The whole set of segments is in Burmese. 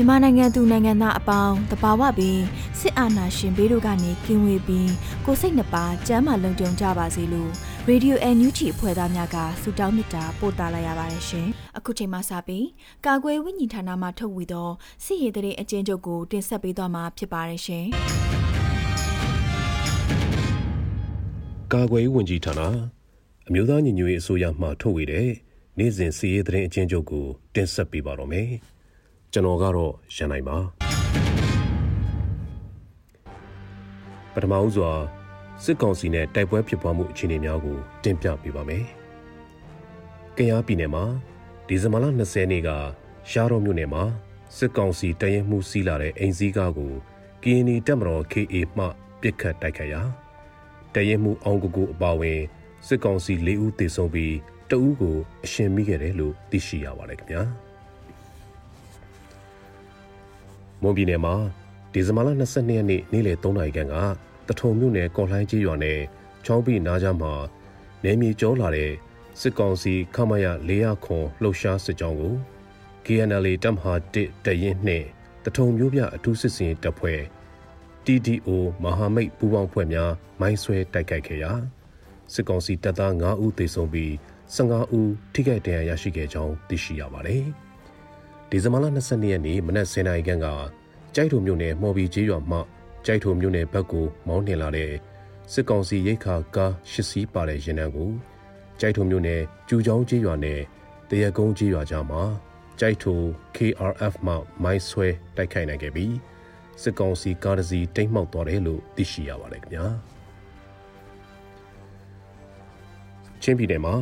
မြန်မာနိုင်ငံသူနိုင်ငံသားအပေါင်းတဘာဝပြီးစစ်အာဏာရှင်ဘေးတို့ကနေကင်းဝေးပြီးကိုစိတ်နှပါကျမ်းမာလုံခြုံကြပါစေလို့ရေဒီယိုအန်ယူဂျီအဖွဲ့သားများကဆုတောင်းမေတ္တာပို့သလာရပါတယ်ရှင်။အခုချိန်မှစပြီးကာကွယ်ဝိညာဉ်ဌာနမှထုတ်ဝေသောစစ်ရေးတရေအကျဉ်းချုပ်ကိုတင်ဆက်ပေးသွားမှာဖြစ်ပါတယ်ရှင်။ကာကွယ်ဝင်ကြီးဌာနအမျိုးသားညီညွတ်ရေးအစိုးရမှထုတ်ဝေတဲ့နေ့စဉ်စစ်ရေးတရေအကျဉ်းချုပ်ကိုတင်ဆက်ပေးပါတော့မယ်။ ကျွန်တော်ကတော့ရန်နိုင်ပါပထမဦးစွာစစ်ကောင်စီနဲ့တိုက်ပွဲဖြစ်ပွားမှုအခြေအနေများကိုတင်ပြပေးပါမယ်။ကယားပြည်နယ်မှာဒီဇင်ဘာလ20ရက်နေ့ကရှားတော်မြို့နယ်မှာစစ်ကောင်စီတရင်မှုစီးလာတဲ့အိမ်စည်းကားကိုကီနီတက်မတော် KA မှပစ်ခတ်တိုက်ခတ်ရာတရင်မှုအောင်ကိုကိုအပါဝင်စစ်ကောင်စီ၄ဦးသေဆုံးပြီးတဦးကိုအရှင်မိခဲ့တယ်လို့သိရှိရပါတယ်ခင်ဗျာ။ မွန်ပြည်နယ်မှာဒီဇင်ဘာလ22ရက်နေ့နေ့လယ်3နာရီခန့်ကတထုံမြို့နယ်ကော်လှိုင်းကြီးရွာနယ်ချောင်းပိနားကြားမှာနေမြေကျော်လာတဲ့စစ်ကောင်စီခမရ400ခွန်လှုပ်ရှားစစ်ကြောင်းကို KNL တပ်မဟာ1တရင်နှင့်တထုံမျိုးပြအထူးစစ်စင်တပ်ဖွဲ့ TDO မဟာမိတ်ပူးပေါင်းဖွဲ့များမိုင်းဆွဲတိုက်ခိုက်ခဲ့ရာစစ်ကောင်စီတပ်သား9ဦးသေဆုံးပြီး15ဦးထိခိုက်ဒဏ်ရာရရှိခဲ့ကြောင်းသိရှိရပါတယ်။ ဒီဇင်ဘာလ22ရက်နေ့မနက်10:00နာရီခန့်ကကြိုက်ထုံမြို့နယ်မော်ဘီကျေးရွာမှကြိုက်ထုံမြို့နယ်ဘက်ကိုမောင်းနှင်လာတဲ့စစ်ကောင်စီရိတ်ခါကားရှစ်စီးပါတဲ့ရင်နှန်းကိုကြိုက်ထုံမြို့နယ်ကျူချောင်းကျေးရွာနဲ့တရကုန်းကျေးရွာကြားမှာကြိုက်ထုံ KRF မှမိုင်းဆွဲတိုက်ခိုက်နိုင်ခဲ့ပြီးစစ်ကောင်စီကားတစ်စီးတိမ်းမှောက်သွားတယ်လို့သိရှိရပါတယ်ခင်ဗျာချင်းပြည်နယ်မှာ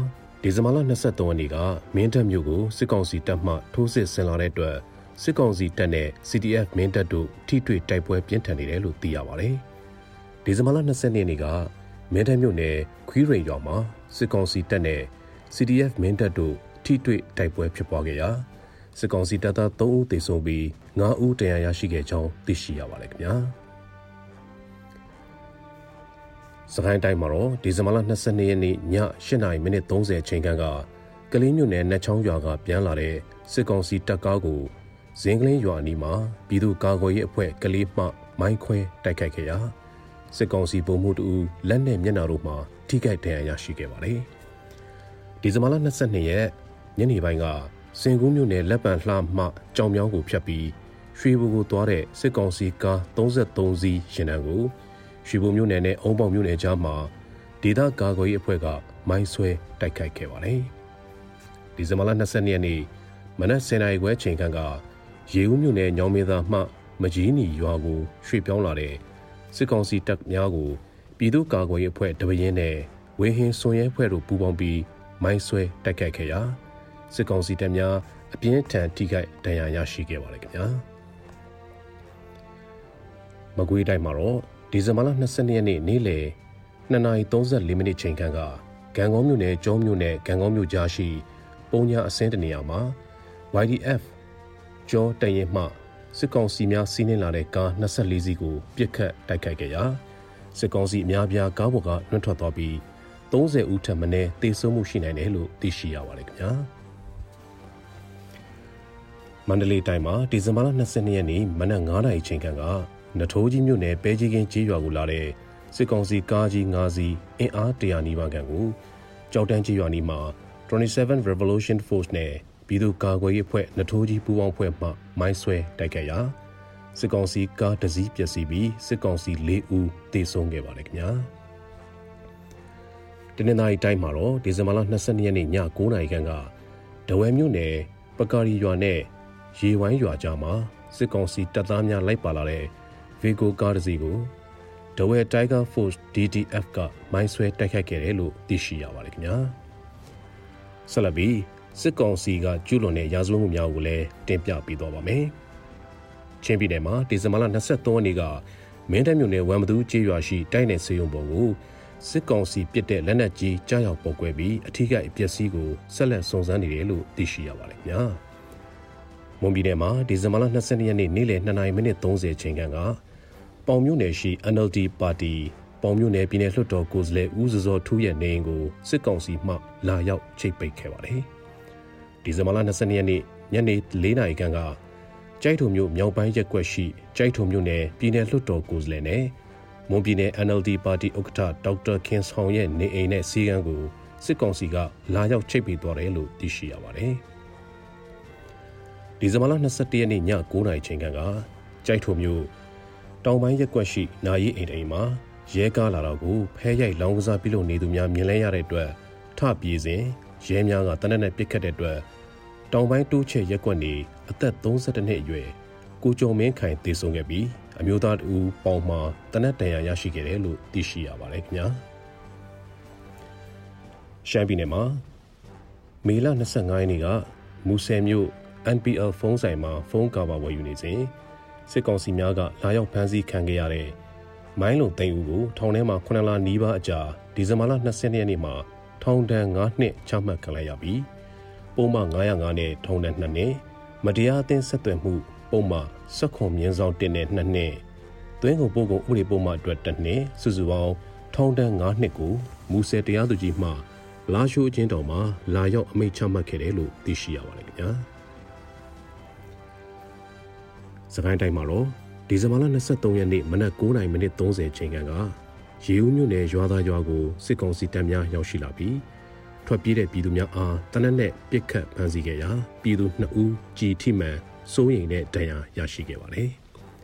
ဒီဇင်ဘာလ23ရက်နေ့ကမင်းတပ်မြို့ကိုစစ်ကောင်စီတပ်မှထိုးစစ်ဆင်လာတဲ့အတွက်စစ်ကောင်စီတပ်နဲ့ CDF မင်းတပ်တို့ထိတွေ့တိုက်ပွဲပြင်းထန်နေတယ်လို့သိရပါတယ်။ဒီဇင်ဘာလ20ရက်နေ့ကမင်းတပ်မြို့နယ်ခွီးရိန်ရွာမှာစစ်ကောင်စီတပ်နဲ့ CDF မင်းတပ်တို့ထိတွေ့တိုက်ပွဲဖြစ်ပွားခဲ့ရာစစ်ကောင်စီတပ်သား3ဦးသေဆုံးပြီး9ဦးဒဏ်ရာရရှိခဲ့ကြောင်းသိရှိရပါတယ်ခင်ဗျာ။ စကိုင်းတိုင်းမှာတော့ဒီဇင်ဘာလ22ရက်နေ့ည8:30မိနစ်30ချိန်ခန့်ကကလေးမြို့နယ်နတ်ချောင်းရွာကပြန်လာတဲ့စစ်ကောင်စီတပ်ကားကိုဇင်းကလင်းရွာအနီးမှာပြည်သူ့ကာကွယ်ရေးအဖွဲ့ကလေးမှမိုင်းခွဲတိုက်ခိုက်ခဲ့ရာစစ်ကောင်စီဗိုလ်မှူးတူလက်နဲ့မျက်နှာတို့မှာထိခိုက်ဒဏ်ရာရရှိခဲ့ပါတယ်။ဒီဇင်ဘာလ22ရက်ညနေပိုင်းကစင်ကူးမြို့နယ်လက်ပံလှမှကြောင်မြောင်းကိုဖျက်ပြီးရွှေဘူကိုသွားတဲ့စစ်ကောင်စီကား33စီးရင်တန်းကို ရွှေဘုံမြို့နယ်နဲ့အုံပေါင်မြို့နယ်ကြားမှာဒေသကာကွယ်ရေးအဖွဲ့ကမိုင်းဆွဲတိုက်ခိုက်ခဲ့ပါတယ်။ဒီဇင်ဘာလ22ရက်နေ့မနက်10:00နာရီခွဲချိန်ခန့်ကရေဦးမြို့နယ်ညောင်မေသာမှမကြီးနီရွာကိုရွှေ့ပြောင်းလာတဲ့စစ်ကောင်စီတပ်များကိုပြည်သူ့ကာကွယ်ရေးအဖွဲ့တပင်းနဲ့ဝင်းဟင်းစွန်ရဲဖွဲ့တို့ပူးပေါင်းပြီးမိုင်းဆွဲတိုက်ခိုက်ခဲ့ရာစစ်ကောင်စီတပ်များအပြင်းထန်ထိခိုက်ဒဏ်ရာရရှိခဲ့ပါတယ်ခင်ဗျာမကွေးတိုင်းမှာတော့ ဒီဇင်ဘာလ22ရက်နေ့နေ့လယ်2:34မိနစ်ချိန်ခန့်ကဂံကောမြို့နယ်ကျုံးမြို့နယ်ဂံကောမြို့ကြားရှိပုံညာအစင်းတနေရာမှာ YDF ကျော်တရင်မှစစ်ကောင်စီများစီးနင်းလာတဲ့ကား24စီးကိုပစ်ခတ်တိုက်ခိုက်ခဲ့ရာစစ်ကောင်စီအများပြားကားပေါ်ကနှွှတ်ထွက်သွားပြီး30ဦးထပ်မံတေဆုံးမှုရှိနိုင်တယ်လို့သိရှိရပါတယ်ခင်ဗျာမန္တလေးတိုင်းမှာဒီဇင်ဘာလ22ရက်နေ့မနက်9:00နာရီချိန်ခန့်က နထိုးကြီးမြို့နယ်ပဲကြီးကင်းကျေးရွာကိုလာတဲ့စစ်ကောင်စီကားကြီး၅စီးအင်အား100နီးပါးခန့်ကိုကြောက်တန်းကြီးရွာနီမှာ27 Revolution Force နဲ့ပြည်သူ့ကာကွယ်ရေးအဖွဲ့နထိုးကြီးပူးပေါင်းဖွဲ့မှမိုင်းဆွဲတိုက်ခိုက်ရာစစ်ကောင်စီကားတစ်စီးပျက်စီးပြီးစစ်ကောင်စီ၄ဦးသေဆုံးခဲ့ပါတယ်ခင်ဗျာတနင်္သာရီတိုင်းမှာတော့ဒီဇင်ဘာလ22ရက်နေ့ည9:00နာရီခန့်ကဒဝဲမြို့နယ်ပကာရီရွာနဲ့ရေဝိုင်းရွာကြားမှာစစ်ကောင်စီတပ်သားများလိုက်ပါလာတဲ့ ဗီဂိုကားတစ်စီးကိုဒဝဲ Tiger Force DTF ကမိုင်းဆွဲတိုက်ခိုက်ခဲ့တယ်လို့သိရှိရပါတယ်ခင်ဗျာဆက်လက်ပြီးစစ်ကောင်စီကကျူးလွန်တဲ့ရာဇဝတ်မှုများကိုလည်းတင်ပြပေးသွားပါမယ်ချင်းပြည်နယ်မှာဒီဇင်ဘာလ23ရက်နေ့ကမင်းတပ်မြို့နယ်ဝမ်မသူကျေးရွာရှိတိုက်နယ်စေယုံပေါ်ကိုစစ်ကောင်စီပစ်တဲ့လက်နက်ကြီးကြားရောက်ပေါ်ကွဲပြီးအထူးကအပျက်စီးကိုဆက်လက်စုံစမ်းနေတယ်လို့သိရှိရပါတယ်ခင်ဗျာမွန်ပြည်နယ်မှာဒီဇင်ဘာလ22ရက်နေ့နေ့လယ်2:30မိနစ်30ချိန်ခန့်က ပေါင်မြို့နယ်ရှိ NLD ပါတီပေါင်မြို့နယ်ပြည်နယ်လွှတ်တော်ကိုယ်စားလှယ်ဦးစောစောထူးရဲ့နေအိမ်ကိုစစ်ကောင်စီမှလာရောက်ချိတ်ပိတ်ခဲ့ပါတယ်။ဒီဇင်ဘာလ22ရက်နေ့ညနေ4နာရီခန့်ကကြိုက်ထုံမြို့မြောက်ပိုင်းရက်ကွက်ရှိကြိုက်ထုံမြို့နယ်ပြည်နယ်လွှတ်တော်ကိုယ်စားလှယ်နဲ့မွန်ပြည်နယ် NLD ပါတီဥက္ကဋ္ဌဒေါက်တာခင်ဆောင်ရဲ့နေအိမ်နဲ့စီကံကိုစစ်ကောင်စီကလာရောက်ချိတ်ပိတ်သွားတယ်လို့သိရှိရပါတယ်။ဒီဇင်ဘာလ22ရက်နေ့ည9:00နာရီချိန်ကကြိုက်ထုံမြို့ တောင်ပိုင်းရက်ကွက်ရှိနာရီအိမ်အိမ်မှာရဲကားလာတော့ကိုဖဲရိုက်လောင်းကစားပြုလုပ်နေသူများမြင်လဲရတဲ့အတွက်ထပြေးစဉ်ရဲများကတနက်နဲ့ပစ်ခတ်တဲ့အတွက်တောင်ပိုင်းတိုးချဲ့ရက်ကွက်နေအသက်32နှစ်အရွယ်ကိုကျော်မင်းခိုင်တည်ဆုံခဲ့ပြီးအမျိုးသားတူပေါင်မှာတနက်တန်ရာရရှိခဲ့တယ်လို့သိရှိရပါတယ်ခင်ဗျာရှမ်းပြည်နယ်မှာမေလ25ရက်နေ့ကမူဆယ်မြို့ NPL ဖုန်းဆိုင်မှာဖုန်းကာဗာဝယ်ယူနေစဉ် စစ်ကောင်စီများကလာရောက်ဖမ်းဆီးခံခဲ့ရတဲ့မိုင်းလုံသိန်းဦးကိုထောင်ထဲမှာ9လနီးပါးအကြာဒီဇင်ဘာလ20ရက်နေ့မှာထောင်ဒဏ်9နှစ်ချမှတ်ခံလိုက်ရပြီးပုံမှန်905နဲ့ထောင်ဒဏ်2နှစ်မတရားအသင်းဆက်သွယ်မှုပုံမှန်စက်ခွန်မြင်းဆောင်တင်တဲ့2နှစ်သွင်းကုန်ပို့ကုန်ဥပဒေပုံမှန်အတွက်1နှစ်စုစုပေါင်းထောင်ဒဏ်9နှစ်ကိုမူဆယ်တရားသူကြီးမှလာရှိုးအချင်းတော်မှာလာရောက်အမိန့်ချမှတ်ခဲ့တယ်လို့သိရှိရပါတယ်ခင်ဗျာ စကိုင်းတိုင်းမှာတော့ဒီဇင်ဘာလ23ရက်နေ့မနက်9:30မိနစ်30ချိန်ခန့်ကရေဦးမြို့နယ်ရွာသားရွာကိုစစ်ကောင်စီတပ်များရောက်ရှိလာပြီးထွက်ပြေးတဲ့ပြည်သူများအားတနက်နဲ့ပစ်ခတ်ဖမ်းဆီးခဲ့ရာပြည်သူ2ဦးကြီးထိမှန်စိုးရိမ်တဲ့ဒဏ်ရာရရှိခဲ့ပါတယ်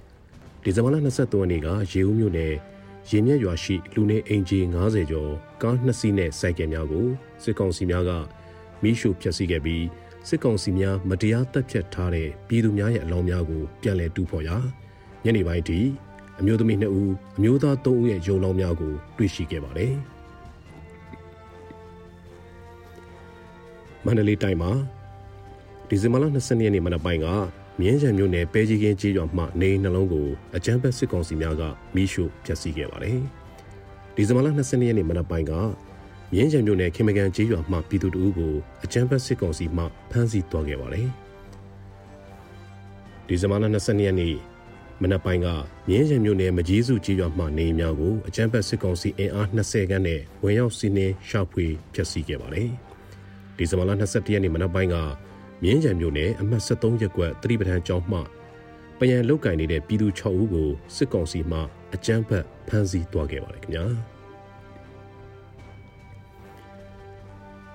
။ဒီဇင်ဘာလ23ရက်နေ့ကရေဦးမြို့နယ်ရေမြက်ရွာရှိလူနေအင်ဂျီ90ကျော်ကား2စီးနဲ့စိုက်ကယ်များကိုစစ်ကောင်စီများကမိရှုဖျက်ဆီးခဲ့ပြီး စစ်ကောင်စီများမတရားတပ်ဖြတ်ထားတဲ့ပြည်သူများရဲ့အလောင်းများကိုပြန်လည်တူဖော်ရာညနေပိုင်းထိအမျိုးသမီး2ဦးအမျိုးသား3ဦးရဲ့ရုံလောင်းများကိုတွေ့ရှိခဲ့ပါတယ်။မန္တလေးတိုင်းမှာဒီဇင်ဘာလ20ရက်နေ့မနက်ပိုင်းကမြင်းချံမြို့နယ်ပဲကြီးကင်းကြီးရွာမှနေနှလုံးကိုအကြမ်းဖက်စစ်ကောင်စီများကမိရှို့ဖျက်ဆီးခဲ့ပါတယ်။ဒီဇင်ဘာလ20ရက်နေ့မနက်ပိုင်းက မြင်းချံမြို့နယ်ခင်မကန်ကြီးရွာမှပြည်သူတို့ကိုအကြမ်းဖက်စစ်ကောင်စီမှဖမ်းဆီးသွားခဲ့ပါတယ်။ဒီဇင်ဘာလ20ရက်နေ့မနက်ပိုင်းကမြင်းချံမြို့နယ်မကြီးစုကြီးရွာမှနေများကိုအကြမ်းဖက်စစ်ကောင်စီအင်အား20ခန်းနဲ့ဝင်ရောက်စီးနင်းရှာဖွေဖျက်ဆီးခဲ့ပါတယ်။ဒီဇင်ဘာလ22ရက်နေ့မနက်ပိုင်းကမြင်းကြံမြို့နယ်အမှတ်73ရပ်ကွက်သတိပဋ္ဌာန်ကျောင်းမှပယံလုတ်ကင်နေတဲ့ပြည်သူ6ဦးကိုစစ်ကောင်စီမှအကြမ်းဖက်ဖမ်းဆီးသွားခဲ့ပါတယ်ခင်ဗျာ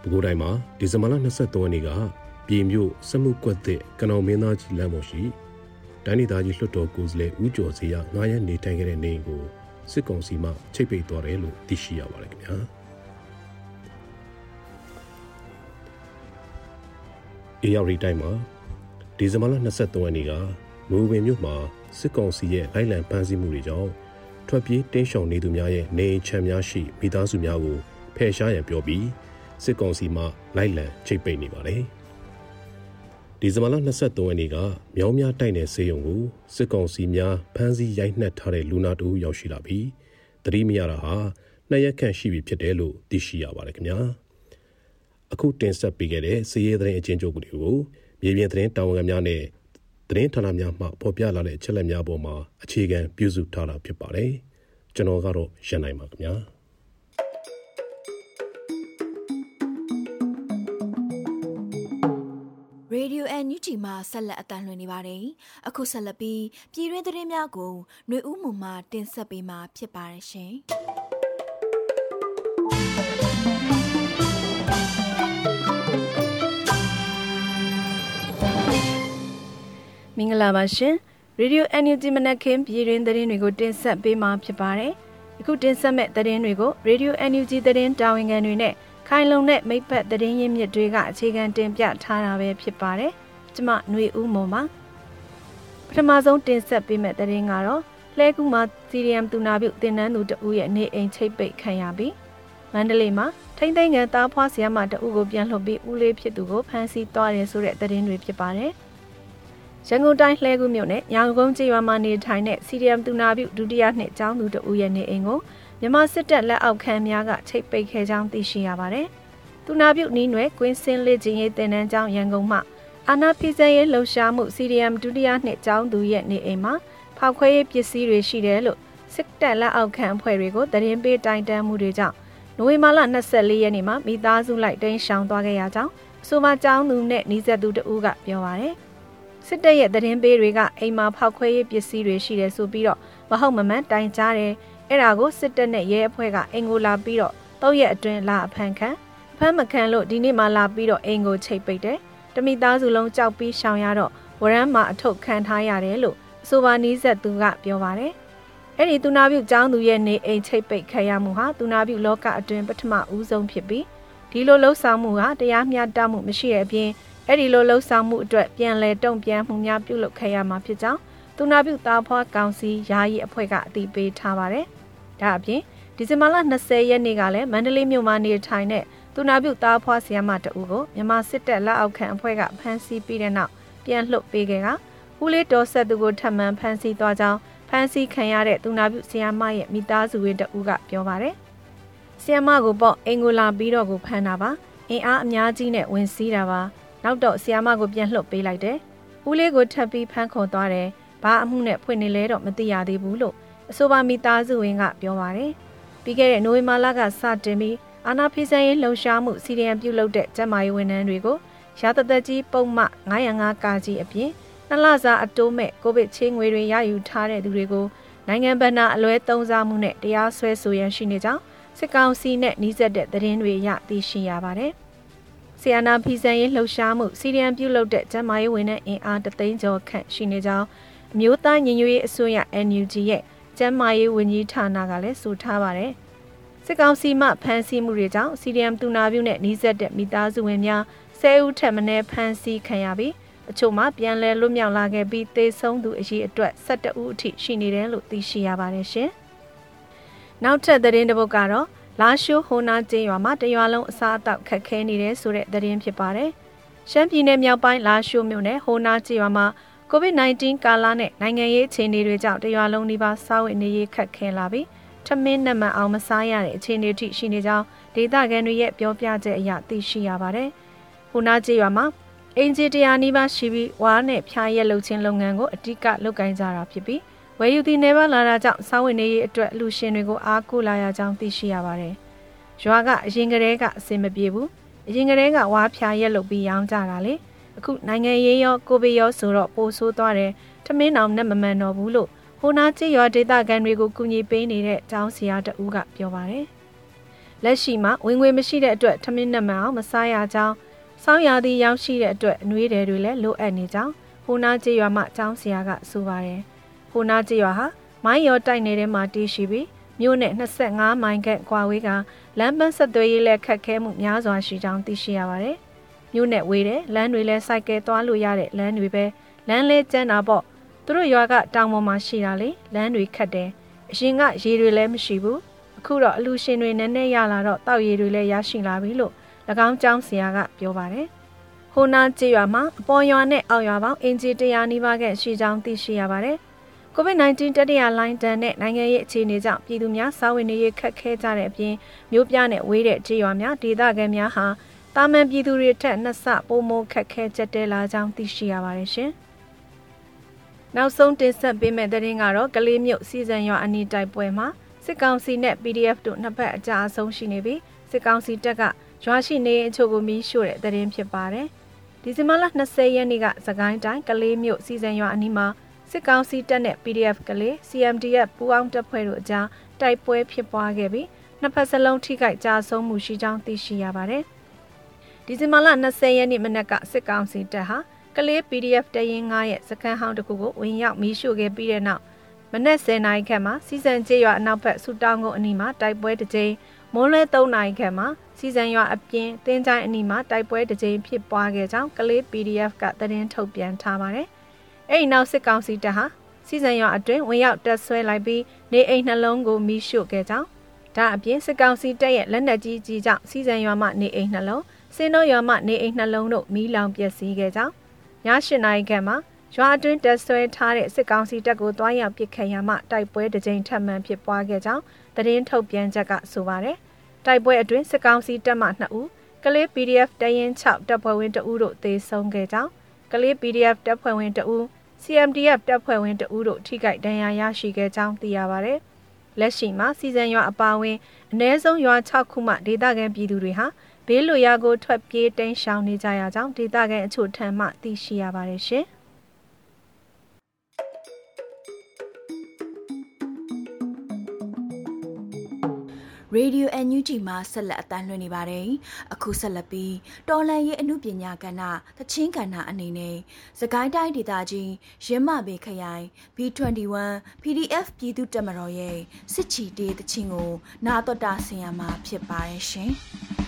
ပဲခူးတိုင်းမှာဒီဇင်ဘာလ23ရက်နေ့ကပြည်မြို့စမှုကွက်တဲ့ကနောင်မင်းသားကြီးလမ်းပေါ်ရှိတိုင်းဒေသကြီးလွှတ်တော်ကိုယ်စားလှယ်ဦးကျော်စေရငားရမ်းနေထိုင်ခဲ့တဲ့နေအိမ်ကိုစစ်ကောင်စီမှချိတ်ပိတ်သွားတယ်လို့သိရှိရပါတယ်ခင်ဗျာအေရောက်ရီတိုင်းမှာဒီဇင်ဘာလ23ရက်နေ့ကမိုးပင်မြို့မှာစစ်ကောင်စီရဲ့လိုက်လံဖမ်းဆီးမှုတွေကြောင့်ထွက်ပြေးတင်းရှောင်နေသူများရဲ့နေအိမ်ချမ်းများရှိမိသားစုများကိုဖယ်ရှားရန်ပြောပြီး စစ်ကောင်စီမှလိုက်လံချိတ်ပိတ်နေပါတယ်။ဒီဇင်ဘာလ23ရက်နေ့ကမြောင်းများတိုက်နယ်ဆေးရုံကိုစစ်ကောင်စီများဖမ်းဆီးရိုက်နှက်ထားတဲ့လူနာတူရောက်ရှိလာပြီးတတိမရတာဟာနှစ်ရက်ခန့်ရှိပြီဖြစ်တယ်လို့သိရှိရပါတယ်ခင်ဗျာ။အခုတင်ဆက်ပေးခဲ့တဲ့စီးရဲသတင်းအချင်းချုပ်တွေကိုမြေပြင်သတင်းတာဝန်ခံများနဲ့သတင်းဌာနများမှပေါ်ပြလာတဲ့အချက်လက်များပေါ်မှာအခြေခံပြုစုထားတာဖြစ်ပါတယ်ကျွန်တော်ကတော့ရန်နိုင်ပါခင်ဗျာ NUG မှာဆက်လက်အတန်းလွှင့်နေပါတယ်။အခုဆက်လက်ပြီးပြည်တွင်းသတင်းများကိုຫນွေဦးမှုမှတင်ဆက်ပေးမှာဖြစ်ပါတယ်ရှင်။မင်္ဂလာပါရှင်။ Radio NUG မနက်ခင်းပြည်တွင်းသတင်းတွေကိုတင်ဆက်ပေးမှာဖြစ်ပါတယ်။အခုတင်ဆက်မဲ့သတင်းတွေကို Radio NUG သတင်းတာဝန်ခံတွေနဲ့ခိုင်လုံတဲ့မိဖက်သတင်းရင်းမြစ်တွေကအခြေခံတင်ပြထားတာပဲဖြစ်ပါတယ်။ ကျမຫນွေဦးမုံပါပထမဆုံးတင်ဆက်ပေးမဲ့သတင်းကတော့လှဲကူမှာ CDM တူနာပြုတင်နန်းသူတဦးရဲ့နေအိမ်ချိတ်ပိတ်ခံရပြီးမန္တလေးမှာထိမ့်သိမ်းငယ်သားဖွားဆီယမတဦးကိုပြန်လှုပ်ပြီးဦးလေးဖြစ်သူကိုဖမ်းဆီးသွားတယ်ဆိုတဲ့သတင်းတွေဖြစ်ပါတယ်။ရန်ကုန်တိုင်းလှဲကူးမြို့နယ်ရောင်ကုန်းကျေးရွာမှာနေထိုင်တဲ့ CDM သူနာပြုဒုတိယနှစ်ကျောင်းသူတဦးရဲ့နေအိမ်ကိုမြန်မာစစ်တပ်လက်အောက်ခံများကချိတ်ပိတ်ခဲ့ကြောင်းသိရှိရပါတယ်။သူနာပြုနီးနွယ်ကွင်းစင်းလေးချင်းရေးတင်နန်းကျောင်းရန်ကုန်မှ အာနာဖိစရေးလှုပ်ရှားမှု CDM ဒုတိယနှစ်ကျောင်းသူရဲ့နေအိမ်မှာဖောက်ခွဲရေးပစ္စည်းတွေရှိတယ်လို့စစ်တပ်လက်အောက်ခံအဖွဲ့တွေကိုသတင်းပေးတိုင်တန်းမှုတွေကြောင့်နိုဝင်ဘာလ24ရက်နေ့မှာမိသားစုလိုက်တိန်းရှောင်သွားခဲ့ရကြောင်းအဆိုပါကျောင်းသူနဲ့နှီးဆက်သူတဦးကပြောပါရယ်စစ်တပ်ရဲ့သတင်းပေးတွေကအိမ်မှာဖောက်ခွဲရေးပစ္စည်းတွေရှိတယ်ဆိုပြီးတော့မဟုတ်မမှန်တိုင်ကြားတယ်အဲ့ဒါကိုစစ်တပ်နဲ့ရဲအဖွဲ့ကအိမ်ကိုလာပြီးတော့တောက်ရက်အတွင်းလာအဖမ်းခံအဖမ်းမခံလို့ဒီနေ့မှလာပြီးတော့အိမ်ကိုချိတ်ပိတ်တယ် တမိသားစုလုံးကြောက်ပြီးရှောင်ရတော့ဝရမ်းမှာအထုတ်ခံထားရတယ်လို့အဆိုပါနီးဆက်သူကပြောပါတယ်အဲ့ဒီသူနာပြုကျောင်းသူရဲ့နေအိမ်ချိတ်ပိတ်ခံရမှုဟာသူနာပြုလောကအတွင်းပထမဦးဆုံးဖြစ်ပြီးဒီလိုလှုပ်ဆောင်မှုဟာတရားမျှတမှုမရှိတဲ့အပြင်အဲ့ဒီလိုလှုပ်ဆောင်မှုအတွက်ပြန်လည်တုံ့ပြန်မှုများပြုလုပ်ခဲ့ရမှာဖြစ်ကြောင်းသူနာပြုသားဖွားကောင်စီယာယီအဖွဲ့ကအတည်ပြုထားပါတယ်။ဒါအပြင်ဒီဇင်ဘာလ20ရက်နေ့ကလည်းမန္တလေးမြို့မှာနေထိုင်တဲ့ သူနာပြုသားဖွားဆီယမတဦးကိုမြန်မာစစ်တပ်လက်အောက်ခံအဖွဲ့ကဖမ်းဆီးပြီးတဲ့နောက်ပြန်လွှတ်ပေးခဲ့ကဦးလေးတော်ဆက်သူကိုထပ်မံဖမ်းဆီးသွားကြောင်းဖမ်းဆီးခံရတဲ့သူနာပြုဆီယမရဲ့မိသားစုဝင်တဦးကပြောပါတယ်။ဆီယမကိုပေါ့အင်ကိုလာပြီးတော့ကိုဖမ်းတာပါ။အင်အားအများကြီးနဲ့ဝင်စီးတာပါ။နောက်တော့ဆီယာမကိုပြန်လှုပ်ပေးလိုက်တယ်။ဦးလေးကိုထပ်ပြီးဖမ်းခေါ်သွားတယ်။ဘာအမှုနဲ့ဖွင့်နေလဲတော့မသိရသေးဘူးလို့အဆိုပါမိသားစုဝင်ကပြောပါတယ်။ပြီးခဲ့တဲ့နိုဝင်ဘာလကစတင်ပြီး အာနာဖိစံရေးလှုံရှားမှုစီရီယံပြုလုပ်တဲ့ကျန်းမာရေးဝန်ထမ်းတွေကိုရာတသက်ကြီးပုံမှ905ကာကြီးအပြင်နှစ်လစာအတိုးမဲ့ကိုဗစ်ချင်းငွေတွေရယူထားတဲ့သူတွေကိုနိုင်ငံဗဏ္ဍာအလွဲသုံးစားမှုနဲ့တရားစွဲဆိုရန်ရှိနေကြောင်းစစ်ကောင်စီနဲ့နှီးစပ်တဲ့သတင်းတွေရသိရှိရပါတယ်။ဆီယနာဖီဆန်ရေးလှုပ်ရှားမှုစီရီယံပြုလုပ်တဲ့ကျန်းမာရေးဝန်ထမ်းအင်အားတသိန်းကျော်ခန့်ရှိနေကြောင်းအမျိုးသားညီညွတ်ရေးအစိုးရ NUG ရဲ့ကျန်းမာရေးဝန်ကြီးဌာနကလည်းဆိုထားပါတယ်။ စစ်ကောင်စီမှဖမ်းဆီးမှုတွေကြောင့်စီရီယံတူနာပြုနဲ့နှီးစပ်တဲ့မိသားစုဝင်များဆဲဦးထက်မနည်းဖမ်းဆီးခံရပြီးအချို့မှပြန်လည်လွတ်မြောက်လာခဲ့ပြီးသေဆုံးသူအရေအတွက်17ဦးအထိရှိနေတယ်လို့သိရှိရပါတယ်ရှင်။နောက်ထပ်သတင်းတစ်ပုဒ်ကတော့လာရှိုးဟိုနာကျေးရွာမှာတရွာလုံးအစားအသောက်ခက်ခဲနေတဲ့ဆိုတဲ့သတင်းဖြစ်ပါတယ်။ရှမ်းပြည်နယ်မြောက်ပိုင်းလာရှိုးမြို့နယ်ဟိုနာကျေးရွာမှာ COVID-19 ကာလနဲ့နိုင်ငံရေးအခြေအနေတွေကြောင့်တရွာလုံးဒီပါစားဝတ်နေရေးခက်ခဲလာပြီး ထမင်းနက်မှန်အောင်မစားရတဲ့အခြေအနေထိရှိနေကြောင်းဒေသခံတွေရဲ့ပြောပြချက်အရသိရှိရပါတယ်။ဟိုနာကျေးရွာမှာအင်ဂျီတရာနီးပါးရှိပြီးဝါးနဲ့ဖျားရက်လုပ်ခြင်းလုပ်ငန်းကိုအတိကလုပ်ကိုင်ကြတာဖြစ်ပြီးဝယ်ယူသည့်နေပါလာတာကြောင့်စောင်းဝင်နေရေးအတွက်လူရှင်တွေကိုအားကိုးလာရကြောင်းသိရှိရပါတယ်။ရွာကအရင်ကတည်းကအဆင်မပြေဘူး။အရင်ကတည်းကဝါဖျာရက်လုပ်ပြီးရောင်းကြတာလေ။အခုနိုင်ငံရေးရောကိုဗစ်ရောဆိုတော့ပိုဆိုးသွားတယ်။ထမင်းအောင်နဲ့မမှန်တော့ဘူးလို့ ဟိုနာချစ်ရွာဒေသခံတွေကိုကူညီပေးနေတဲ့ကျောင်းဆရာတဦးကပြောပါတယ်။လက်ရှိမှာဝင်ငွေမရှိတဲ့အတွက်ထမင်းနဲ့မှန်အောင်မစားရကြောင်းစောင်းရာသီရောက်ရှိတဲ့အတွက်အနှွေးတယ်တွေလည်းလိုအပ်နေကြောင်းဟိုနာချစ်ရွာမှကျောင်းဆရာကဆိုပါတယ်။ဟိုနာကျေးရွာဟာမိုင်းရောတိုက်နေတဲ့မှာတည်ရှိပြီးမြို့နဲ့25မိုင်ခန့်ကွာဝေးကလမ်းပန်းဆက်သွယ်ရေးလက်ခတ်ခဲမှုများစွာရှိကြောင်းသိရှိရပါတယ်။မြို့နဲ့ဝေးတဲ့လမ်းတွေလည်းစိုက်ကဲသွားလို့ရတဲ့လမ်းတွေပဲလမ်းလဲကျန်းတာပေါ့။ သူတို့ရွာကတောင်ပေါ်မှာရှိတာလေလမ်းတွေခတ်တယ်။အရင်ကရေတွေလည်းမရှိဘူး။အခုတော့အလူရှင်တွေနည်းနည်းရလာတော့တောက်ရည်တွေလည်းရရှိလာပြီလို့၎င်းကျောင်းဆရာကပြောပါတယ်။ဟိုနာကျေးရွာမှာအပေါ်ရွာနဲ့အောက်ရွာပေါင်းအင်ဂျီ100နီးပါးခန့်ရှိကြောင်းသိရှိရပါတယ်။ COVID-19 တတိယလိုင်းတန်နဲ့နိုင်ငံရေးအခြေအနေကြောင့်ပြည်သူများစာဝင်နေရေးခက်ခဲကြတဲ့အပြင်မြို့ပြနဲ့ဝေးတဲ့ခြေရွာများဒေသခံများဟာတာမန်ပြည်သူတွေထက်နှစ်ဆပိုမိုခက်ခဲကြက်တဲလာကြောင်းသိရှိရပါတယ်ရှင်။ နောက်ဆုံးတင်ဆက်ပေးမယ့်သတင်းကတော့ကလေးမြို့စီဇန်ရွာအနီးတိုက်ပွဲမှာစစ်ကောင်စီနဲ့ PDF တို့နှစ်ဖက်အကြအဆုံးရှိနေပြီးစစ်ကောင်စီတပ်ကရွာရှိနေအချို့ကိုမီးရှို့တဲ့သတင်းဖြစ်ပါတယ်။ဒီဇင်ဘာလ20ရက်နေ့ကသကိုင်းတိုင်းကလေးမြို့စီဇန်ရွာအနီးမှာစစ်ကောင်စီတပ်နဲ့ PDF ကလေး CMDF ပူးပေါင်းတပ်ဖွဲ့တို့အကြားတိုက်ပွဲဖြစ်ပွားခဲ့ပြီးနှစ်ဖက်စလုံးထိခိုက်ကြဆုံးမှုရှိကြောင်းသိရှိရပါတယ်။ဒီဇင်ဘာလ20ရက်နေ့မနက်ကစစ်ကောင်စီတပ်ဟာ ကကလေး PDF တရင်9ရဲ့စခန်းဟောင်းတစ်ခုကိုဝင်ရောက်မီးရှို့ခဲ့ပြီးတဲ့နောက်မနက်10:00နာရီခန့်မှာစီစံကျေးရွာအနောက်ဘက်ဆူတောင်းကုန်းအနီးမှာတိုက်ပွဲတစ်ကြိမ်မိုးလွဲ3နာရီခန့်မှာစီစံရွာအပြင်တင်းချိုင်းအနီးမှာတိုက်ပွဲတစ်ကြိမ်ဖြစ်ပွားခဲ့ကြောင်းကလေး PDF ကသတင်းထုတ်ပြန်ထားပါတယ်။အဲ့ဒီနောက်စစ်ကောင်စီတပ်ဟာစီစံရွာအတွင်းဝင်ရောက်တက်ဆွဲလိုက်ပြီးနေအိမ်နှလုံးကိုမီးရှို့ခဲ့ကြောင်းဒါအပြင်စစ်ကောင်စီတပ်ရဲ့လက်နက်ကြီးကြီးကြောင့်စီစံရွာမှနေအိမ်နှလုံးစင်းတို့ရွာမှနေအိမ်နှလုံးတို့မီးလောင်ပျက်စီးခဲ့ကြောင်းည ၈နာရီခန့်မှာရွာအတွင်းတက်ဆွဲထားတဲ့စစ်ကောင်စီတပ်ကိုတွားရောက်ပစ်ခတ်ရမှတိုက်ပွဲတစ်ကြိမ်ထပ်မံဖြစ်ပွားခဲ့ကြောင်းသတင်းထုတ်ပြန်ချက်ကဆိုပါတယ်။တိုက်ပွဲအတွင်းစစ်ကောင်စီတပ်မှ2ဦးကလေး PDF တရင်6တပ်ဖွဲ့ဝင်2ဦးတို့သေဆုံးခဲ့ကြောင်းကလေး PDF တပ်ဖွဲ့ဝင်2ဦး CMDF တပ်ဖွဲ့ဝင်2ဦးတို့ထိခိုက်ဒဏ်ရာရရှိခဲ့ကြောင်းသိရပါတယ်။လက်ရှိမှာစီဇန်ရွာအပါအဝင်အ ਨੇ ဆုံးရွာ6ခုမှဒေသခံပြည်သူတွေဟာ ဘေးလွရာကိုထွက်ပြေးတိမ်းရှောင်နေကြရကြောင်းဒေသခံအချို့ထံမှသိရှိရပါတယ်ရှင်။ Radio NUG မှာဆက်လက်အတန်းလွှင့်နေပါတယ်။အခုဆက်လက်ပြီးတော်လန်ရေးအမှုပညာကဏ္ဍသချင်းကဏ္ဍအနေနဲ့စကိုင်းတိုင်းဒေသကြီးရင်းမဘေခရိုင် B21 PDF ပြည်သူ့တပ်မတော်ရဲ့စစ်ချီတေးသချင်းကို နာတော်တာဆင်ရမှာဖြစ်ပါတယ်ရှင်။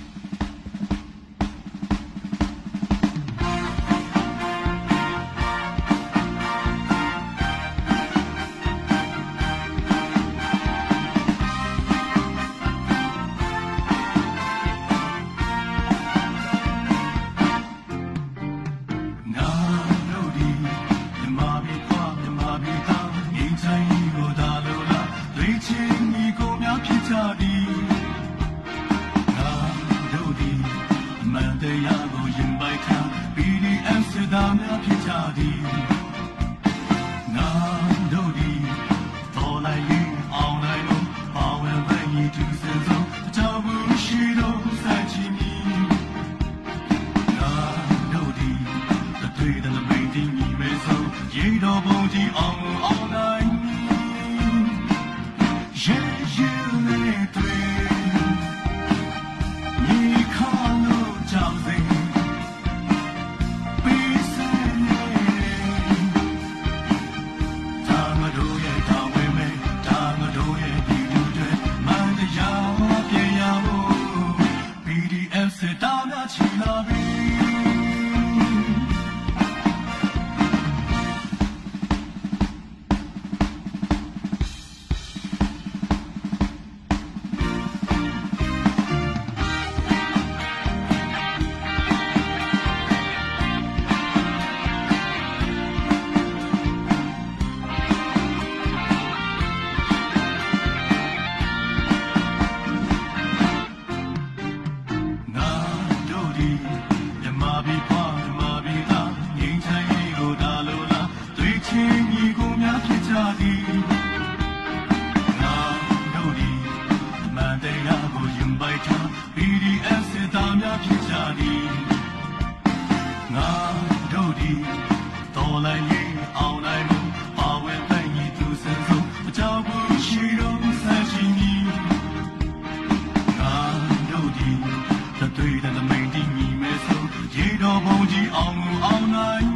နဲ့သမိန်တိညီမဲဆိုရေတော်ဘုံကြီးအောင်အောင်နိုင်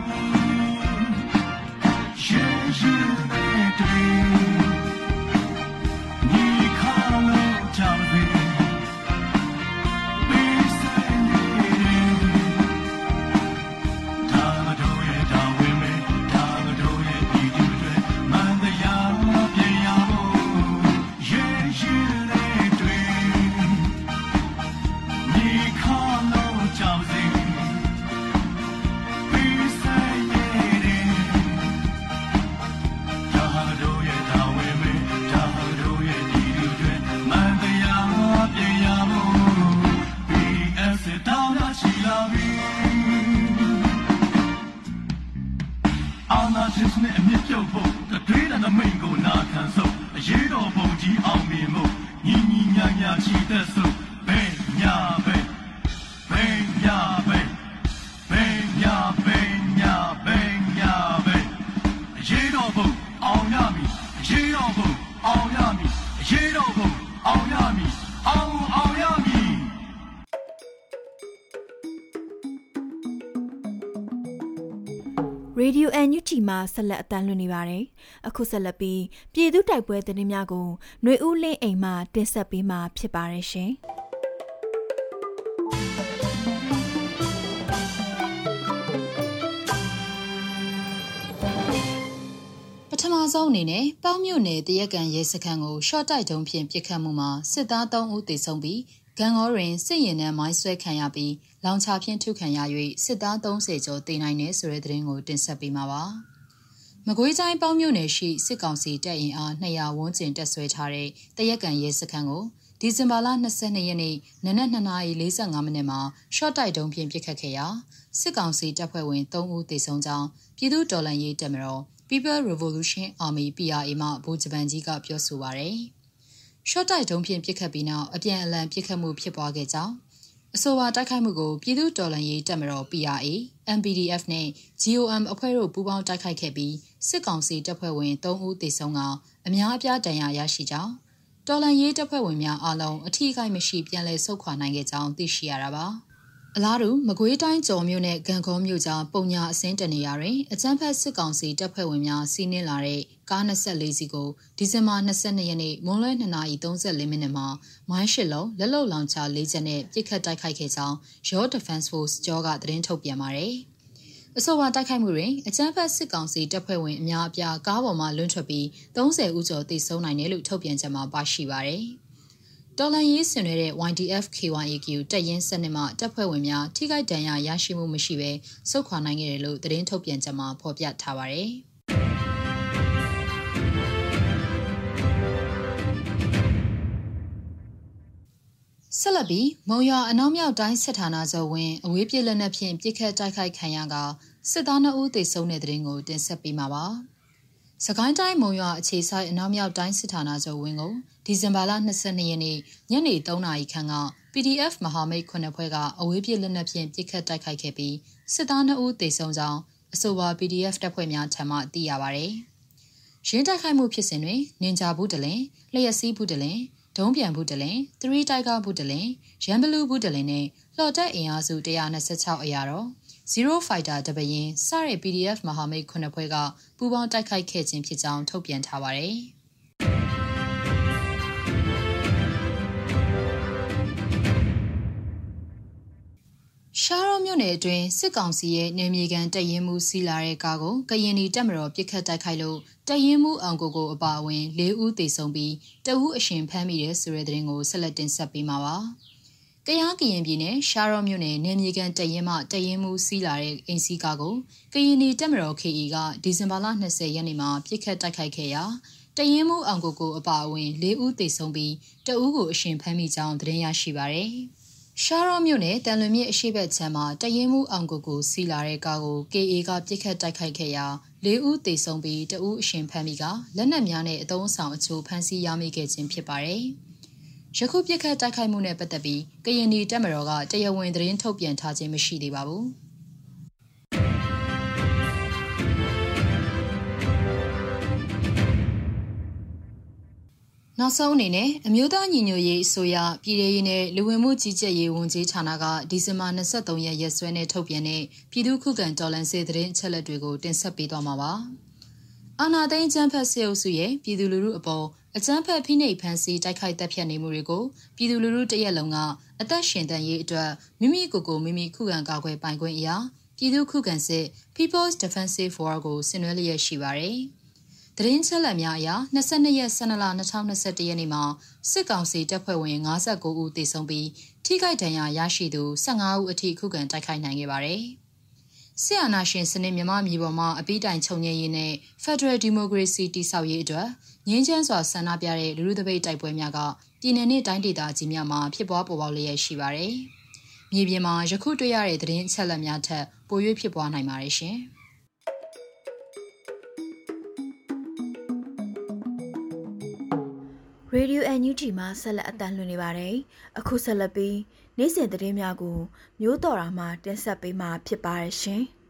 ရှင်ရှင် 要记得说。 မှာဆက်လက်အတန်းလွှင့်နေပါတယ်။အခုဆက်လက်ပြီးပြည်သူတိုက်ပွဲသတင်းများကိုຫນွေဦးလင်းအိမ်မှတင်ဆက်ပေးမှာဖြစ်ပါတယ်ရှင်။ပထမဆုံးအနေနဲ့ပေါင်းမြို့နယ်တရက်ကန်ရဲစခန်းကို short တိုက်တုံးဖြင့်ပစ်ခတ်မှုမှာစစ်သား3ဦးသေဆုံးပြီးဂန်ဂေါတွင်စစ်ရင်နှံမိုင်းဆွဲခံရပြီးလောင်ချဖြင့်ထုခံရ၍စစ်သား30ကျော်တေနိုင်တယ်ဆိုတဲ့သတင်းကိုတင်ဆက်ပေးမှာပါ။ မကွေးတိုင်းပေါင်းမြို့နယ်ရှိစစ်ကောင်စီတပ်ရင်အား200ဝန်းကျင်တက်ဆွဲထားတဲ့တရက်ကန်ရဲစခန်းကိုဒီဇင်ဘာလ22ရက်နေ့နနက်2:45မိနစ်မှာ short တိုက်တုံးဖြင့်ပစ်ခတ်ခဲ့ရာစစ်ကောင်စီတပ်ဖွဲ့ဝင်3ဦးသေဆုံးကြောင်းပြည်သူ့တော်လှန်ရေးတပ်မတော် People Revolution Army PRA မှဗိုလ်ချုပ်ကြီးကပြောဆိုပါရယ်။ရှော့တိုက်တုံးဖြင့်ပစ်ခတ်ပြီးနောက်အပြန်အလှန်ပစ်ခတ်မှုဖြစ်ပွားခဲ့ကြောင်းအဆိုပါတိုက်ခိုက်မှုကိုပြည်သူ့တော်လှန်ရေးတပ်မတော် PRA, MPDF နဲ့ GOM အဖွဲ့တို့ပူးပေါင်းတိုက်ခိုက်ခဲ့ပြီးစစ်ကောင်စီတပ်ဖွဲ့ဝင်3ဦးသေဆုံးကအများအပြားဒဏ်ရာရရှိကြောင်းတော်လှန်ရေးတပ်ဖွဲ့ဝင်များအားလုံးအထီးကိုက်မရှိပြန်လည်ဆုတ်ခွာနိုင်ခဲ့ကြောင်းသိရှိရတာပါ။အလားတူမကွေးတိုင်းကြော်မြို့နဲ့ဂံကုန်းမြို့ကြားပုံညာအစင်းတနေရာတွင်အကြမ်းဖက်စစ်ကောင်စီတပ်ဖွဲ့ဝင်များစီးနင်းလာတဲ့ကား24စီးကိုဒီဇင်ဘာ22ရက်နေ့မွန်းလွဲ2:34မိနစ်မှာမိုင်းရှစ်လုံးလက်လုံလောင်ချ၄ချက်နဲ့ပစ်ခတ်တိုက်ခိုက်ခဲ့ကြောင်း Your Defense Force ကြောကသတင်းထုတ်ပြန်ပါတယ်။အဆိုပါတိုက်ခိုက်မှုတွင်အကြမ်းဖက်စစ်ကောင်စီတပ်ဖွဲ့ဝင်အများအပြားကားပေါ်မှလွင့်ထွက်ပြီး30ဦးကျော်သေဆုံးနိုင်တယ်လို့ထုတ်ပြန်ချက်မှာပါရှိပါတယ်။တော်လန်ရေးဆင်နွှဲတဲ့ YDF KYAQ တပ်ရင်းစနစ်မှတပ်ဖွဲ့ဝင်များထိခိုက်ဒဏ်ရာရရှိမှုမရှိဘဲစုခွာနိုင်ခဲ့တယ်လို့သတင်းထုတ်ပြန်ချက်မှာဖော်ပြထားပါတယ်။ ဆက်လက်ပြီးမုံရွာအနောက်မြောက်တိုင်းစစ်ဌာနချုပ်ဝင်အဝေးပြေလက်နက်ဖြင့်ပြစ်ခတ်တိုက်ခိုက်ခံရကစစ်သား2ဦးသေဆုံးတဲ့တဲ့ရင်ကိုတင်ဆက်ပေးမှာပါ။စကိုင်းတိုင်းမုံရွာအခြေဆိုင်အနောက်မြောက်တိုင်းစစ်ဌာနချုပ်ဝင်းကိုဒီဇင်ဘာလ22ရက်နေ့ညနေ3နာရီခန့်က PDF မဟာမိတ်ခုနှစ်ဖွဲ့ကအဝေးပြေလက်နက်ဖြင့်ပစ်ခတ်တိုက်ခိုက်ခဲ့ပြီးစစ်သား2ဦးသေဆုံးကြောင်းအဆိုပါ PDF တပ်ဖွဲ့များထံမှသိရပါဗျ။ရင်းတိုက်ခိုက်မှုဖြစ်စဉ်တွင်နင်ဂျာဘူးတလင်လျှက်စီးဘူးတလင် ဒုံးပြန်ဘူးတလင်3တိုက်ကားဘူးတလင်ရန်ဘလူးဘူးတလင်နဲ့လှော်တက်အင်အားစု126အရာတော့0 Fighter တပရင်စတဲ့ PDF မဟာမိတ်ခုနှစ်ဖွဲ့ကပူးပေါင်းတိုက်ခိုက်ခဲ့ခြင်းဖြစ်ကြောင်းထုတ်ပြန်ထားပါတယ်။ ရှားရောမြို့နယ်အတွင်းစစ်ကောင်စီရဲ့နေမြေကန်တပ်ရင်းမှုစီးလာတဲ့ကားကိုကရင်နီတပ်မတော်ပစ်ခတ်တိုက်ခိုက်လို့တပ်ရင်းမှုအောင်ကိုကိုအပါအဝင်၄ဦးသေဆုံးပြီးတအူးအရှင်ဖမ်းမိတဲ့ဆိုတဲ့သတင်းကိုဆက်လက်တင်ဆက်ပေးမှာပါ။ကယားကရင်ပြည်နယ်ရှားရော့မြို့နယ်နေမြေကန်တရင်မှတရင်မှုစီးလာတဲ့အိမ်စီကားကိုကရင်နီတက်မတော် KE ကဒီဇင်ဘာလ20ရက်နေ့မှာပြစ်ခတ်တိုက်ခိုက်ခဲ့ရာတရင်မှုအောင်ကိုကိုအပါအဝင်၄ဦးသေဆုံးပြီးတဦးကိုအရှင်ဖမ်းမိကြောင်းသတင်းရရှိပါရယ်။ ရှားရော့မြို့နယ်တန်လွင်မြစ်အရှိတ်ချမ်းမှာတရင်မှုအောင်ကိုကိုစီးလာတဲ့ကားကို KA ကပြစ်ခတ်တိုက်ခိုက်ခဲ့ရာ၄ဦးသေဆုံးပြီးတဦးအရှင်ဖမ်းမိကလက်နက်များနဲ့အသုံးအဆောင်အချို့ဖမ်းဆီးရမိခဲ့ခြင်းဖြစ်ပါတယ်။ယခုပြစ်ခတ်တိုက်ခိုက်မှုနဲ့ပတ်သက်ပြီးကရင်နီတပ်မတော်ကတရားဝင်သတင်းထုတ်ပြန်ထားခြင်းမရှိသေးပါဘူး။ နောက်ဆုံးအနေနဲ့အမျိုးသားညီညွတ်ရေးအစိုးရပြည်ထောင်ရေးနဲ့လူဝင်မှုကြီးကြပ်ရေးဝန်ကြီးဌာနကဒီဇင်ဘာ23ရက်ရက်စွဲနဲ့ထုတ်ပြန်တဲ့ပြည်သူ့ခုခံတော်လှန်ရေးသတင်းအချက်အလက်တွေကိုတင်ဆက်ပေးသွားမှာပါ။အာနာသိန်းချမ်းဖတ်စေအုပ်စုရဲ့ပြည်သူလူထုအပေါ်အကြမ်းဖက်ဖိနှိပ်ဖန်ဆီးတိုက်ခိုက်တပ်ဖြတ်နေမှုတွေကိုပြည်သူလူထုတရက်လုံးကအသက်ရှင်တန်ရေးအတွက်မိမိကိုယ်ကိုမိမိခုခံကာကွယ်ပိုင်ခွင့်အရာပြည်သူခုခံစစ် People's Defensive War ကိုဆင်နွှဲလျက်ရှိပါတယ်။ သတင်းချက်လက်များအရ22ရက်12လ2021ရက်နေ့မှာစစ်ကောင်စီတပ်ဖွဲ့ဝင်59ဦးသေဆုံးပြီးထိခိုက်ဒဏ်ရာရရှိသူ15ဦးအထိခုခံတိုက်ခိုက်နိုင်ခဲ့ပါတယ်။ဆရာနာရှင်စနစ်မြမမြေပေါ်မှာအပိတိုင်ချုပ်ငြိမ်းရေးနဲ့ Federal Democracy တည်ဆောက်ရေးအတွက်ငြင်းချမ်းစွာဆန္ဒပြတဲ့လူလူသပိတ်တိုက်ပွဲများကပြည်내နဲ့တိုင်းဒေသကြီးများမှာဖြစ်ပွားပေါ်ပေါက်လျက်ရှိပါတယ်။မြေပြင်မှာယခုတွေ့ရတဲ့သတင်းအချက်အလက်များထက်ပို၍ဖြစ်ပွားနိုင်ပါတယ်ရှင်။ အန်ယူဂျီမှာဆက်လက်အတန်းလွှင့်နေပါတယ်။အခုဆက်လက်ပြီးနေ့စဉ်သတင်းများကို မျိုးတော်တာမှတင်ဆက်ပေးမှာဖြစ်ပါတယ်ရှင်။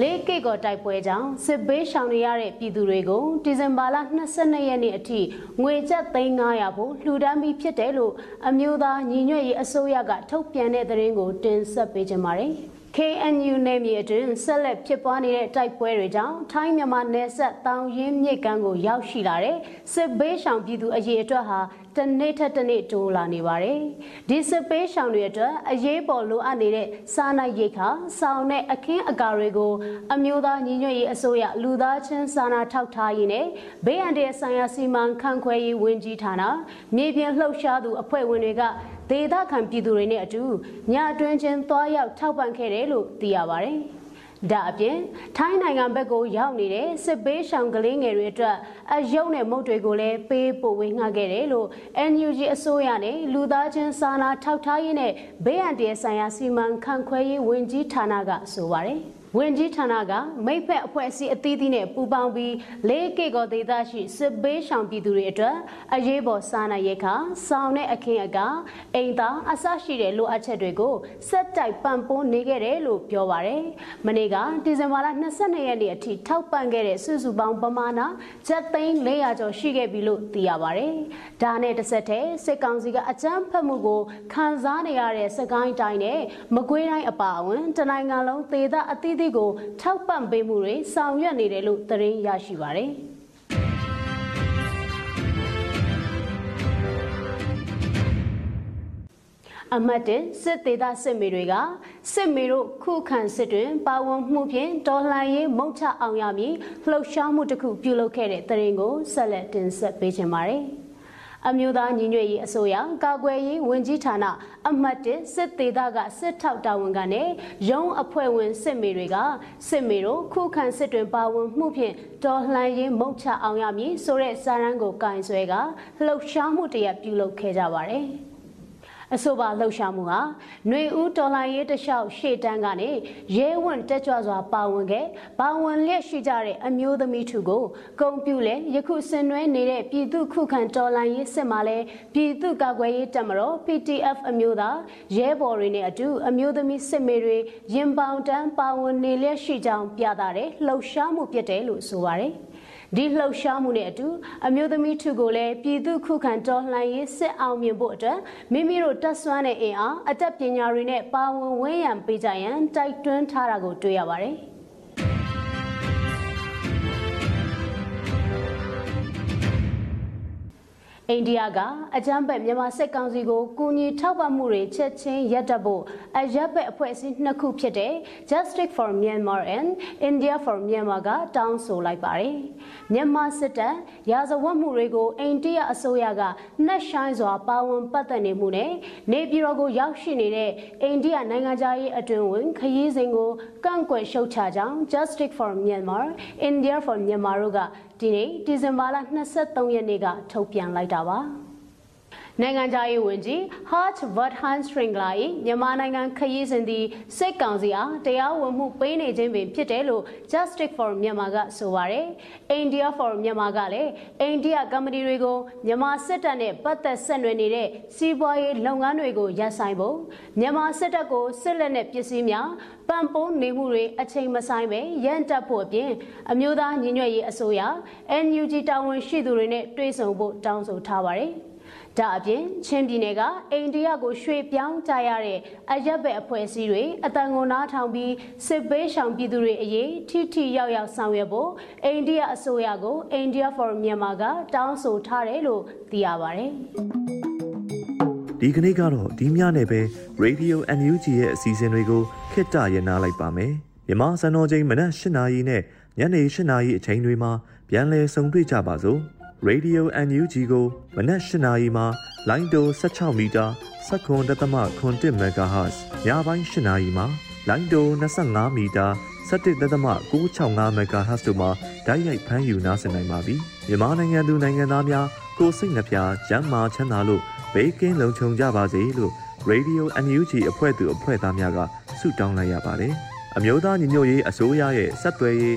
လလေးကိတ်ကောတိုက်ပွဲကြောင့်စစ်ဘေးရှောင်နေရတဲ့ပြည်သူတွေကိုဒီဇင်ဘာလ22ရက်နေ့အထိငွေကျပ်3900ဖို့လှူဒန်းပြီးဖြစ်တယ်လို့အမျိုးသားညီညွတ်ရေးအစိုးရကထုတ်ပြန်တဲ့သတင်းကိုတင်ဆက်ပေးကြပါမယ်။ KNU နယ်မြေအတွင်းဆက်လက်ဖြစ်ပွားနေတဲ့တိုက်ပွဲတွေကြောင့်ထိုင်းမြန်မာနယ်စပ်တောင်ရင်းမြစ်ကမ်းကိုရောက်ရှိလာတဲ့စစ်ဘေးရှောင်ပြည်သူအရေးအတွက်ဟာတနေ့ထက်တနေ့တိုးလာနေပါတယ်။ဒီစစ်ပေးရှောင်တွေအတွက်အရေးပေါ်လိုအပ်နေတဲ့စားနပ်ရိက္ခာစောင်နဲ့အခင်းအကာတွေကို အမျိုးသားညီညွတ်ရေးအစိုးရလူသားချင်းစာနာထောက်ထားရေးနဲ့ဘေးအန္တရာယ်ဆိုင်ရာစီမံခန့်ခွဲရေးဝန်ကြီးဌာနမြေပြင်လှုပ်ရှားသူအဖွဲ့ဝင်တွေက ဒေသခံပြည်သူတွေနဲ့အတူညအတွင်းချင်းသွားရောက်ထောက်ပံ့ခဲ့တယ်လို့သိရပါတယ်။ဒါအပြင်ထိုင်းနိုင်ငံဘက်ကိုရောက်နေတဲ့စစ်ပေးရှောင်ကလေးငယ်တွေအတွက်အယုံနဲ့မုတ်တွေကိုလည်းပေးပို့ဝေငှခဲ့တယ်လို့ NUG အစိုးရနဲ့လူသားချင်းစာနာထောက်ထားရေးနဲ့ဘေးအန္တရာယ်ဆိုင်ရာစီမံခန့်ခွဲရေးဝန်ကြီးဌာနကဆိုပါတယ်။ ဝင်ကြီးဌာနကမိဖက်အဖွဲ့အစည်းအသီးသီးနဲ့ပူးပေါင်းပြီးလေးကေကောဒေသရှိစစ်ဘေးရှောင်ပြည်သူတွေအတွက်အရေးပေါ်စားနပ်ရိက္ခာစောင်းတဲ့အခင်းအကာအိမ်သားအဆရှိတဲ့လိုအပ်ချက်တွေကိုစက်တိုက်ပံ့ပိုးနေခဲ့တယ်လို့ပြောပါရယ်မနေ့ကဒီဇင်ဘာလ22ရက်နေ့အထိထောက်ပံ့ခဲ့တဲ့စုစုပေါင်းပမာဏချက်သိန်း400ကျော်ရှိခဲ့ပြီလို့သိရပါရယ်ဒါနဲ့တစ်ဆက်တည်းစစ်ကောင်စီကအကြမ်းဖက်မှုကိုခံစားနေရတဲ့စကိုင်းတိုင်းနဲ့မကွေးတိုင်းအပါအဝင်တနိုင်ငံလုံးဒေသအသီးသီးကိုထောက်ပံ့ပေးမှုတွေဆောင်ရွက်နေတယ်လို့သတင်းရရှိပါတယ်။အမတ်တင်စစ်သေးသားစစ်မေတွေကစစ်မေတို့ခုခံစစ်တွင်ပါဝင်မှုဖြင့်ဒေါ်လှန်ရေးမုတ်ချအောင်ရမည်လှုပ်ရှားမှုတစ်ခုပြုလုပ်ခဲ့တဲ့တရင်ကိုဆက်လက်တင်ဆက်ပေးချင်ပါတယ်။ အမျိုးသားညီညွတ်ရေးအစိုးရကာကွယ်ရေးဝန်ကြီးဌာနအမှတ်၁စစ်သေးတာကစစ်ထောက်တာဝန်ကနဲ့ရုံးအဖွဲ့ဝင်စစ်မေတွေကစစ်မေတို့ခုခံစစ်တွင်ပါဝင်မှုဖြင့်တော်လှန်ရေးမုတ်ချအောင်ရမည်ဆိုတဲ့စာရန်ကိုကင်ဆွဲကလှုပ်ရှားမှုတရက်ပြုလုပ်ခဲ့ကြပါတယ်။ အဆိုပါလှုပ်ရှားမှုဟာຫນွေဦးတော်လိုင်းရေးတလျှောက်ရှေ့တန်းကနေရဲဝံတက်ကြွစွာပါဝင်ခဲ့ပါဝင်လျက်ရှိကြတဲ့အမျိုးသမီးထုကိုဂုံပြူလဲယခုဆင်နွှဲနေတဲ့ပြည်သူခုခံတော်လိုင်းရေးစစ်မှလဲပြည်သူကာကွယ်ရေးတပ်မတော် PTF အမျိုးသားရဲဘော်တွေနဲ့အတူအမျိုးသမီးစစ်မေတွေရင်ပေါင်တန်းပါဝင်နေလျက်ရှိကြောင်းပြသတဲ့လှုပ်ရှားမှုဖြစ်တယ်လို့ဆိုပါတယ်။ ဒီလှုပ်ရှားမှုနဲ့အတူအမျိုးသမီးထုကိုလည်းပြည်သူခုခံတော်လှန်ရေးစစ်အောင်မြင်ဖို့အတွက်မိမိတို့တက်ဆွမ်းတဲ့အင်အားအသက်ပညာတွေနဲ့ပါဝင်ဝန်းရံပေးကြရန်တိုက်တွန်းထားတာကိုတွေ့ရပါတယ်။ အိန္ဒိယကအကြမ်းဖက်မြန်မာစစ်ကောင်စီကိုကူညီထောက်ပံ့မှုတွေချက်ချင်းရပ်တန့်ဖို့အရပ်ဘက်အဖွဲ့အစည်းနှစ်ခုဖြစ်တဲ့ Justice for Myanmar and India for Myanmar ကတောင်းဆိုလိုက်ပါတယ်။မြန်မာစစ်တပ်ရာဇဝတ်မှုတွေကိုအိန္ဒိယအစိုးရကနှက်ဆိုင်စွာပါဝင်ပတ်သက်နေမှုနဲ့နေပြည်တော်ကိုရောက်ရှိနေတဲ့အိန္ဒိယနိုင်ငံသားရေးအတွင်ဝင်ခရီးစဉ်ကိုကန့်ကွက်ရှုတ်ချကြောင်း Justice for Myanmar India for Myanmar တို့က ဒီနေ့ဒီဇင်ဘာလ23ရက်နေ့ကထုတ်ပြန်လိုက်တာပါ နိုင်ငံသားရေးဝန်ကြီး Hart Vardhan Shringla ၏မြန်မာနိုင်ငံခရီးစဉ်သည်စိတ်ကောင်စီအားတရားဝင်မှုပေးနေခြင်းပင်ဖြစ်တယ်လို့ Justice for Myanmar ကဆိုပါရယ် India for Myanmar ကလည်းအိန္ဒိယကမ္ပဏီတွေကိုမြန်မာစစ်တပ်နဲ့ပတ်သက်ဆက်နွယ်နေတဲ့စီးပွားရေးလုပ်ငန်းတွေကိုရပ်ဆိုင်းဖို့မြန်မာစစ်တပ်ကိုစစ်လက်နက်ပစ္စည်းများပံ့ပိုးနေမှုတွေအချိန်မဆိုင်ပဲရန်တပ်ဖို့အပြင်အမျိုးသားညီညွတ်ရေးအစိုးရ NUG တာဝန်ရှိသူတွေနဲ့တွေ့ဆုံဖို့တောင်းဆိုထားပါတယ်။ ဒါအပြင်ချင်းပြည်နယ်ကအိန္ဒိယကိုရွှေ့ပြောင်းကြရတဲ့အရက်ဘက်အဖွဲ့အစည်းတွေအတန်ကုန်နားထောင်ပြီးစစ်ဘေးရှောင်ပြည်သူတွေအရေးထိထိရောက်ရောက်ဆောင်ရွက်ဖို့အိန္ဒိယအစိုးရကို India for Myanmar ကတောင်းဆိုထားတယ်လို့သိရပါတယ်ဒီကနေ့ကတော့ဒီညနေပဲ Radio NUG ရဲ့အစီအစဉ်တွေကိုခਿੱတရနာလိုက်ပါမယ်မြမစံတော်ချိန်မနက်၈နာရီနဲ့ညနေ၈နာရီအချိန်တွေမှာပြန်လည်ဆုံတွေ့ကြပါစို့ Radio NUG ကိုမနက်၈နာရီမှလိုင်းတို16မီတာ7.7 MHz ညပိုင်း၈နာရီမှလိုင်းတို25မီတာ17.665 MHz တို့မှာဓာတ်ရိုက်ဖမ်းယူနားဆင်နိုင်ပါပြီ။မြန်မာနိုင်ငံသူနိုင်ငံသားများကိုစိတ်နှပြကျန်းမာချမ်းသာလို့ဘေးကင်းလုံခြုံကြပါစေလို့ Radio NUG အဖွဲ့သူအဖွဲ့သားများကဆုတောင်းလိုက်ရပါတယ်။အမျိုးသားညီညွတ်ရေးအစိုးရရဲ့စက်သွယ်ရေး